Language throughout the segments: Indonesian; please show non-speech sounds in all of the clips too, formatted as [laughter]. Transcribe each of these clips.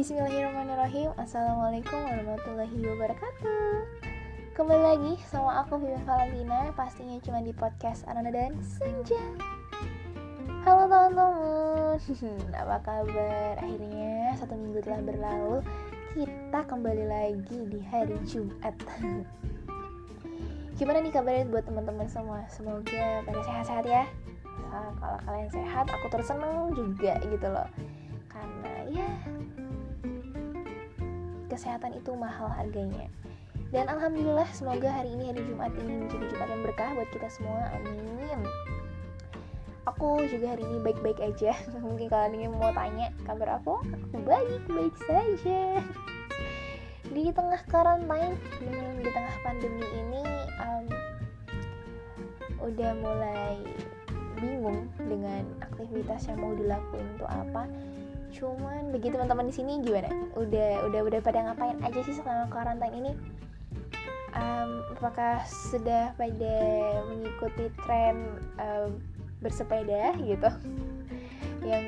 Bismillahirrahmanirrahim. Assalamualaikum warahmatullahi wabarakatuh. Kembali lagi sama aku Vivian Valentina. Pastinya cuma di podcast Ananda dan Senja. Halo teman-teman. [laughs] Apa kabar? Akhirnya satu minggu telah berlalu. Kita kembali lagi di hari Jumat. [laughs] Gimana nih kabarnya buat teman-teman semua? Semoga pada sehat-sehat ya. Nah, Kalau kalian sehat, aku terus seneng juga gitu loh. Karena ya kesehatan itu mahal harganya. Dan alhamdulillah semoga hari ini hari Jumat ini menjadi Jumat yang berkah buat kita semua. Amin. Aku juga hari ini baik-baik aja. [laughs] Mungkin kalian ingin mau tanya kabar aku aku baik-baik saja. Di tengah karantina di tengah pandemi ini um, udah mulai bingung dengan aktivitas yang mau dilakuin untuk apa cuman bagi teman-teman di sini gimana? Udah udah udah pada ngapain aja sih selama karantina ini? Um, apakah sudah pada mengikuti tren um, bersepeda gitu? Yang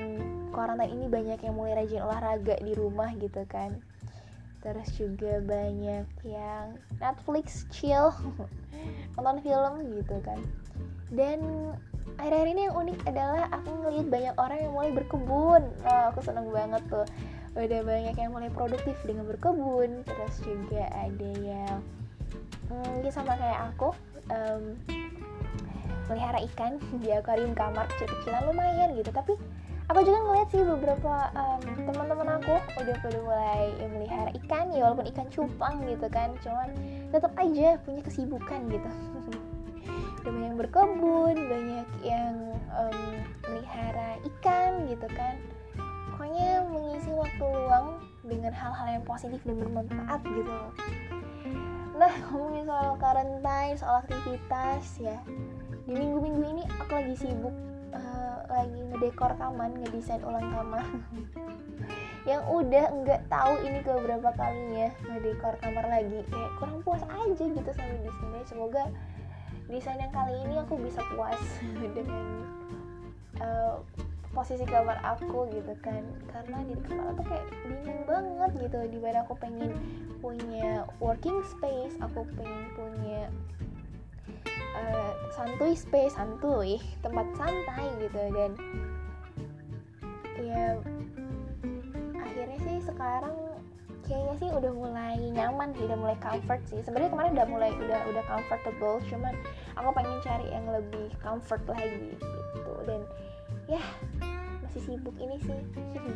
karantina ini banyak yang mulai rajin olahraga di rumah gitu kan. Terus juga banyak yang Netflix chill [laughs] nonton film gitu kan. Dan akhir-akhir ini yang unik adalah aku ngeliat banyak orang yang mulai berkebun. Oh, aku seneng banget tuh. Udah banyak yang mulai produktif dengan berkebun. Terus juga ada yang mungkin hmm, sama kayak aku um, melihara ikan di akuarium kamar kecil-kecilan lumayan gitu. Tapi aku juga ngeliat sih beberapa um, teman-teman aku udah pada mulai melihara ikan ya walaupun ikan cupang gitu kan. Cuman tetap aja punya kesibukan gitu [laughs] ada banyak berkebun banyak yang um, melihara ikan gitu kan. Pokoknya mengisi waktu luang dengan hal-hal yang positif dan bermanfaat gitu. Nah ngomongin soal quarantine soal aktivitas ya. Di minggu-minggu ini aku lagi sibuk uh, lagi ngedekor kamar ngedesain ulang kamar [laughs] yang udah nggak tahu ini ke berapa kalinya ngedekor kamar lagi kayak kurang puas aja gitu sama desainnya. Semoga desain yang kali ini aku bisa puas [laughs] dengan uh, posisi kamar aku gitu kan. Karena di kamar aku kayak bingung banget gitu. Di mana aku pengen punya working space aku pengen punya uh, santuy space santuy tempat santai gitu. Dan ya akhirnya sih sekarang kayaknya sih udah mulai nyaman sih udah mulai comfort sih. Sebenarnya kemarin udah mulai udah udah comfortable cuman aku pengen cari yang lebih comfort lagi gitu. Dan ya masih sibuk ini sih.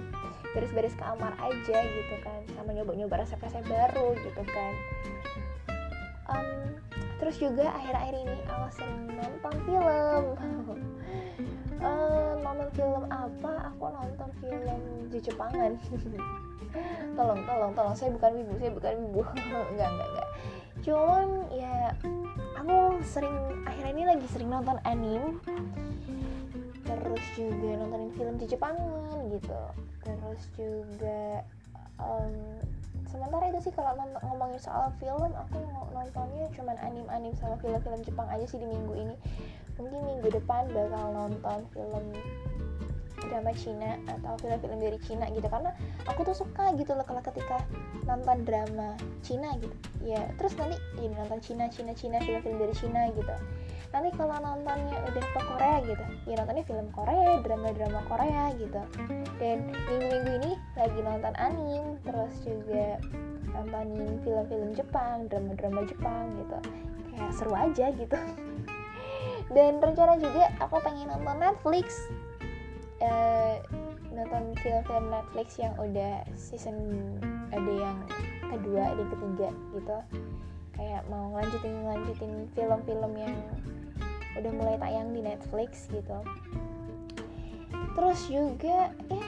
[laughs] Beres-beres kamar aja gitu kan. Sama nyoba-nyoba resep-resep baru gitu kan. Um, terus juga akhir-akhir ini aku sering nonton film. Uh, [laughs] nonton film apa? Aku nonton film di Jepangan [laughs] tolong tolong tolong. Saya bukan ibu saya bukan ibu enggak enggak enggak cuman ya aku sering akhirnya ini lagi sering nonton anime. Terus juga nontonin film di Jepangan gitu. Terus juga um, sementara itu sih kalau ngomongin soal film aku nontonnya cuman anim-anim sama film-film Jepang aja sih di minggu ini. Mungkin minggu depan bakal nonton film drama Cina atau film-film dari Cina gitu. Karena aku tuh suka gitu loh kalau ketika nonton drama Cina gitu. Ya terus nanti ini nonton Cina Cina Cina film-film dari Cina gitu. Nanti kalau nontonnya udah ke Korea gitu ya nontonnya film Korea drama-drama Korea gitu. Dan minggu-minggu ini lagi nonton anime terus juga nontonin film-film Jepang drama-drama Jepang gitu. Kayak seru aja gitu. [laughs] Dan rencana juga aku pengen nonton Netflix uh, nonton film-film Netflix yang udah season ada yang kedua ada yang ketiga gitu. Kayak mau ngelanjutin ngelanjutin film-film yang udah mulai tayang di Netflix gitu. Terus juga ya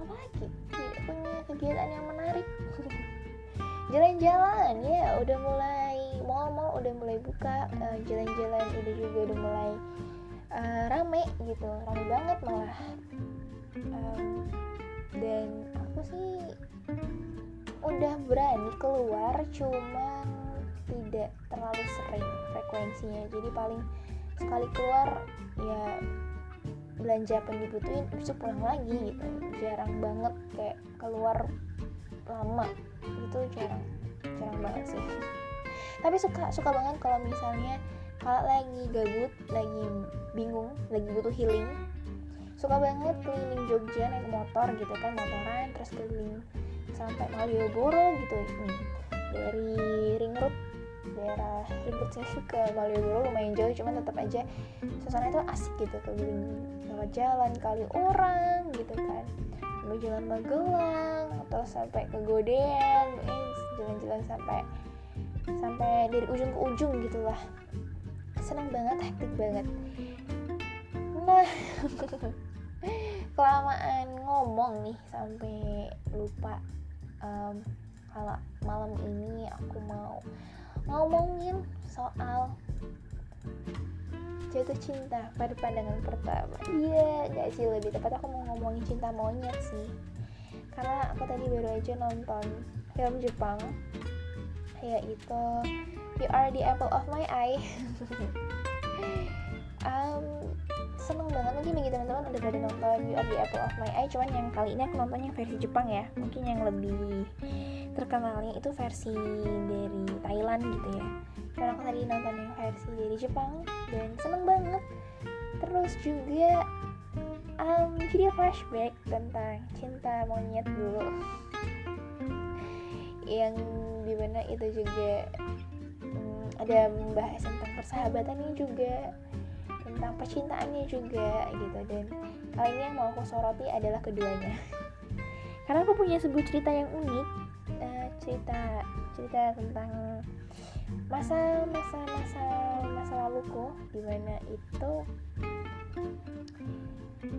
apa lagi? Punya kegiatan yang menarik. [laughs] Jalan-jalan ya udah mulai mall-mall udah mulai buka. Uh, jalan-jalan udah juga udah mulai uh, rame gitu rame banget malah. Um, dan aku sih udah berani keluar cuman tidak terlalu sering frekuensinya. Jadi paling sekali keluar ya belanja apa yang dibutuhin besok pulang lagi gitu. Jarang banget kayak keluar lama itu jarang jarang banget sih. Tapi suka suka banget kalau misalnya kalau lagi gabut lagi bingung lagi butuh healing suka banget keliling Jogja naik motor gitu kan motoran terus keliling sampai Malioboro gitu. Hmm. dari ring road daerah ribet saya suka Malioboro lumayan jauh cuman tetap aja suasana itu asik gitu keliling lewat jalan kali orang gitu kan. Mau jalan Magelang atau sampai ke Godean eh jalan-jalan sampai sampai dari ujung ke ujung gitulah senang banget hektik banget. Nah [laughs] kelamaan ngomong nih sampai lupa um, kalau malam ini aku mau ngomongin soal jatuh cinta pada pandangan pertama. Iya yeah, gak sih lebih tepat aku mau ngomongin cinta monyet sih. Karena aku tadi baru aja nonton film Jepang yaitu You Are the Apple of My Eye. [laughs] Um, seneng banget mungkin bagi teman-teman udah pada nonton You Are the Apple of My Eye. Cuman yang kali ini aku nontonnya versi Jepang ya. Mungkin yang lebih terkenalnya itu versi dari Thailand gitu ya. Karena aku tadi nonton yang versi dari Jepang dan seneng banget. Terus juga um, jadi flashback tentang cinta monyet dulu. Yang di mana itu juga ada membahas tentang persahabatannya juga tentang percintaannya juga gitu. Dan kali ini yang mau aku soroti adalah keduanya. [laughs] Karena aku punya sebuah cerita yang unik uh, cerita cerita tentang masa masa masa masa laluku di mana itu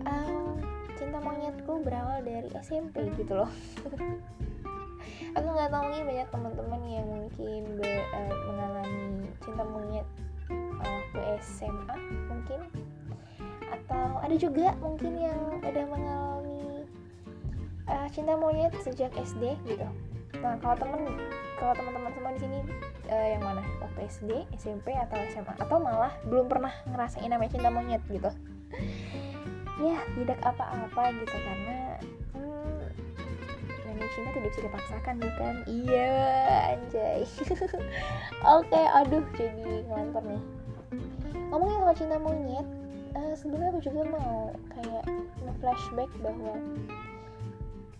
um, cinta monyetku berawal dari SMP gitu loh. [laughs] Aku nggak tahu nih banyak teman-teman yang mungkin SMA mungkin. Atau ada juga mungkin yang udah mengalami uh, cinta monyet sejak SD gitu. Nah kalau temen kalau teman-teman semua di sini uh, yang mana? Waktu SD SMP atau SMA atau malah belum pernah ngerasain namanya cinta monyet gitu? Ya tidak apa-apa gitu karena hmm, cinta tidak bisa dipaksakan bukan? Iya anjay. [laughs] Oke okay, aduh jadi ngelantur nih ngomongin soal cinta monyet uh, sebenarnya aku juga mau kayak nge-flashback bahwa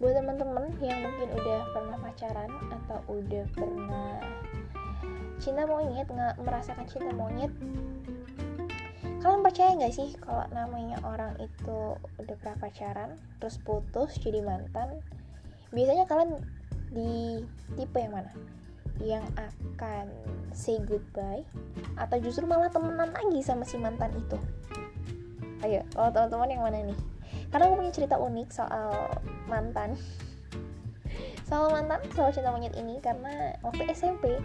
buat teman-teman yang mungkin udah pernah pacaran atau udah pernah cinta monyet nggak merasakan cinta monyet kalian percaya nggak sih kalau namanya orang itu udah pernah pacaran terus putus jadi mantan? Biasanya kalian di tipe yang mana yang akan say goodbye atau justru malah temenan lagi sama si mantan itu? Ayo kalau teman-teman yang mana nih? Karena aku punya cerita unik soal mantan. [laughs] Soal mantan soal cinta monyet ini karena waktu SMP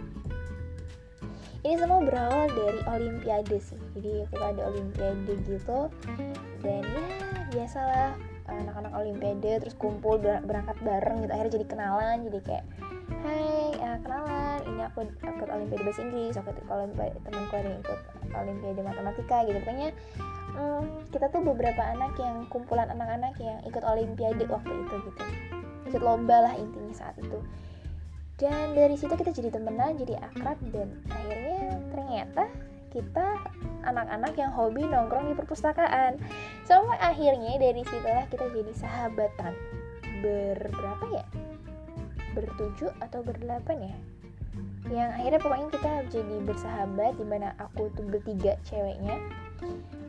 ini semua berawal dari olimpiade sih. Jadi kita ada olimpiade gitu dan ya biasalah anak-anak olimpiade terus kumpul berangkat bareng gitu akhirnya jadi kenalan jadi kayak hai uh, kenalan. Ini aku ikut olimpiade bahasa Inggris. Aku ikut olimpiade temanku ada yang ikut olimpiade matematika gitu. Pokoknya hmm, kita tuh beberapa anak yang kumpulan anak-anak yang ikut olimpiade waktu itu gitu. Ikut lomba lah intinya saat itu. Dan dari situ kita jadi temenan jadi akrab dan akhirnya ternyata kita anak-anak yang hobi nongkrong di perpustakaan. Sampai akhirnya dari situlah kita jadi sahabatan. Berberapa ya bertujuh atau berdelapan ya? Yang akhirnya pokoknya kita jadi bersahabat di mana aku tuh bertiga ceweknya.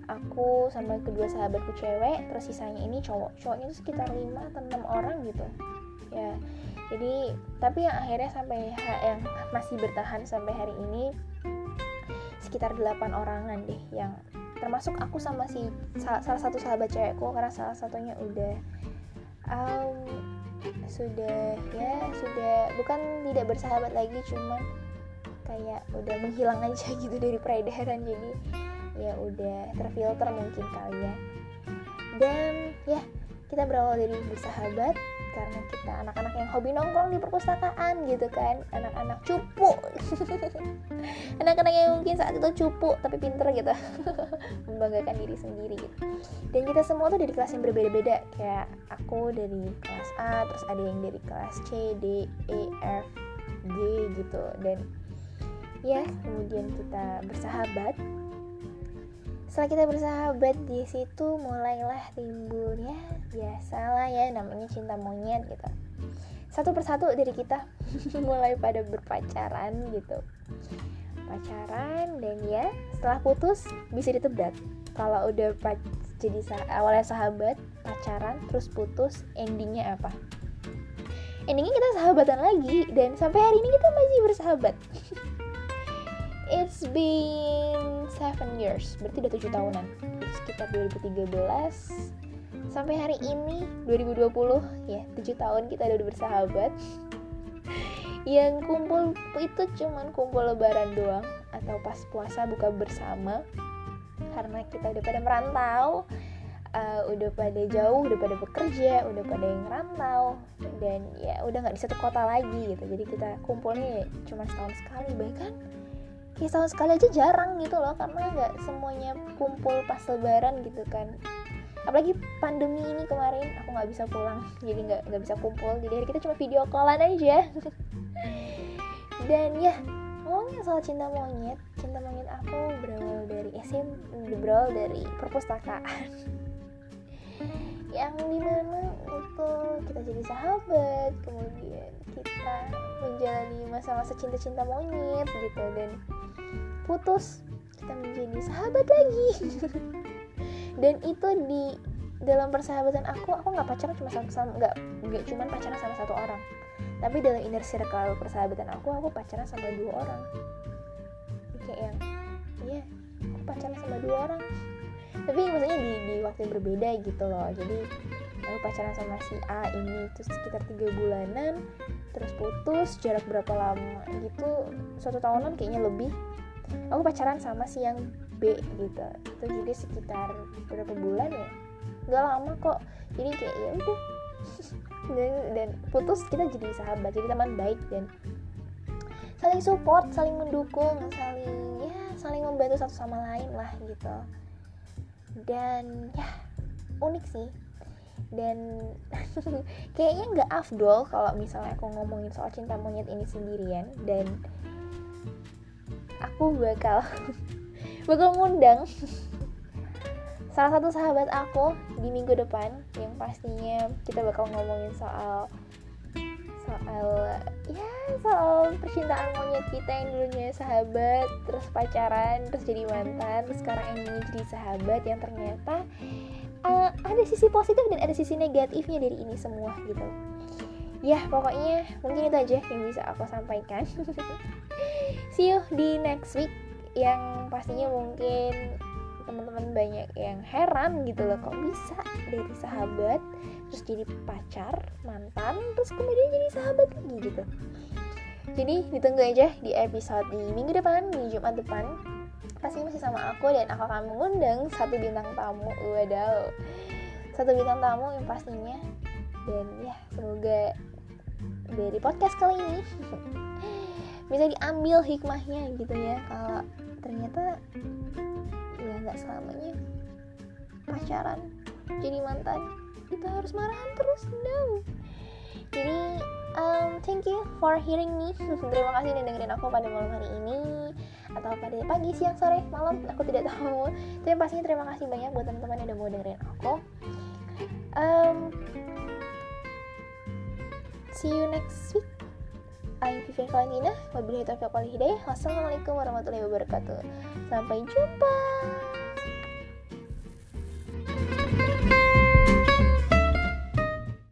Aku sama kedua sahabatku cewek terus sisanya ini cowok. Cowoknya itu sekitar 5 atau 6 orang gitu. Ya jadi tapi yang akhirnya sampai yang masih bertahan sampai hari ini sekitar 8 orangan deh yang termasuk aku sama si salah, salah satu sahabat cewekku karena salah satunya udah um, sudah ya sudah bukan tidak bersahabat lagi cuman kayak udah menghilang aja [laughs] gitu dari peredaran jadi ya udah terfilter mungkin kali ya. Dan ya kita berawal dari bersahabat karena kita hobi nongkrong di perpustakaan gitu kan. Anak-anak cupu. [laughs] Anak-anak yang mungkin saat itu cupu tapi pinter gitu. [laughs] Membanggakan diri sendiri gitu. Dan kita semua tuh dari kelas yang berbeda-beda. Kayak aku dari kelas A terus ada yang dari kelas C D E F G gitu. Dan ya kemudian kita bersahabat. Setelah kita bersahabat di situ mulailah timbul ya biasalah ya namanya cinta monyet gitu satu persatu dari kita [laughs] mulai pada berpacaran gitu. Pacaran dan ya setelah putus bisa ditebak. Kalau udah jadi awalnya sahabat pacaran terus putus endingnya apa? Endingnya kita sahabatan lagi dan sampai hari ini kita masih bersahabat. [laughs] It's been seven years berarti udah tujuh tahunan. Sekitar 2013 sampai hari ini 2020 ya tujuh tahun kita udah bersahabat. Yang kumpul itu cuman kumpul lebaran doang atau pas puasa buka bersama. Karena kita udah pada merantau uh, udah pada jauh udah pada bekerja udah pada yang rantau dan ya udah nggak di satu kota lagi gitu. Jadi kita kumpulnya ya cuma setahun sekali. Bahkan kayak setahun sekali aja jarang gitu loh karena nggak semuanya kumpul pas lebaran gitu kan apalagi pandemi ini kemarin aku nggak bisa pulang jadi nggak nggak bisa kumpul. Jadi hari kita cuma video callan aja. [laughs] Dan ya ngomongin soal cinta monyet cinta monyet aku berawal dari SM berawal dari perpustakaan. [laughs] Yang di mana itu kita jadi sahabat kemudian kita menjalani masa-masa cinta-cinta monyet gitu. Dan putus kita menjadi sahabat lagi [laughs] dan itu di dalam persahabatan aku aku nggak pacaran cuma sama sama nggak nggak cuma pacaran sama satu orang. Tapi dalam inner circle persahabatan aku aku pacaran sama dua orang. Kayak yang iya yeah, aku pacaran sama dua orang. Tapi maksudnya di, di waktu yang berbeda gitu loh. Jadi aku pacaran sama si A ini terus sekitar tiga bulanan terus putus jarak berapa lama gitu satu tahunan kayaknya lebih. Aku pacaran sama si yang B gitu. Itu juga sekitar berapa bulan ya? Nggak lama kok. Jadi kayak ya udah. Dan, dan putus kita jadi sahabat jadi teman baik dan saling support saling mendukung saling ya saling membantu satu sama lain lah gitu. Dan ya unik sih. Dan [laughs] kayaknya nggak afdol kalau misalnya aku ngomongin soal cinta monyet ini sendirian. Dan aku bakal [laughs] bakal ngundang salah satu sahabat aku di minggu depan yang pastinya kita bakal ngomongin soal soal ya soal percintaan monyet kita yang dulunya sahabat terus pacaran terus jadi mantan terus sekarang ini jadi sahabat yang ternyata uh, ada sisi positif dan ada sisi negatifnya dari ini semua gitu. Ya pokoknya mungkin itu aja yang bisa aku sampaikan. [laughs] See you di next week yang pastinya mungkin teman-teman banyak yang heran gitu loh kok bisa dari sahabat terus jadi pacar mantan terus kemudian jadi sahabat lagi gitu. Jadi ditunggu aja di episode di minggu depan di Jumat depan. Pasti masih sama aku dan aku akan mengundang satu bintang tamu. Wadaw. Satu bintang tamu yang pastinya dan ya semoga dari podcast kali ini [laughs] bisa diambil hikmahnya gitu ya. Kalau ternyata ya nggak selamanya pacaran jadi mantan kita harus marahan terus no. Jadi um, thank you for hearing me. [laughs] Terima kasih udah dengerin aku pada malam hari ini atau pada pagi siang sore malam aku tidak tahu. Tapi pastinya terima kasih banyak buat teman-teman yang udah mau dengerin aku. Um, See you next week. I'm Vivian Valentina. Wabillahi taufiq wal hidayah. Wassalamualaikum warahmatullahi wabarakatuh. Sampai jumpa.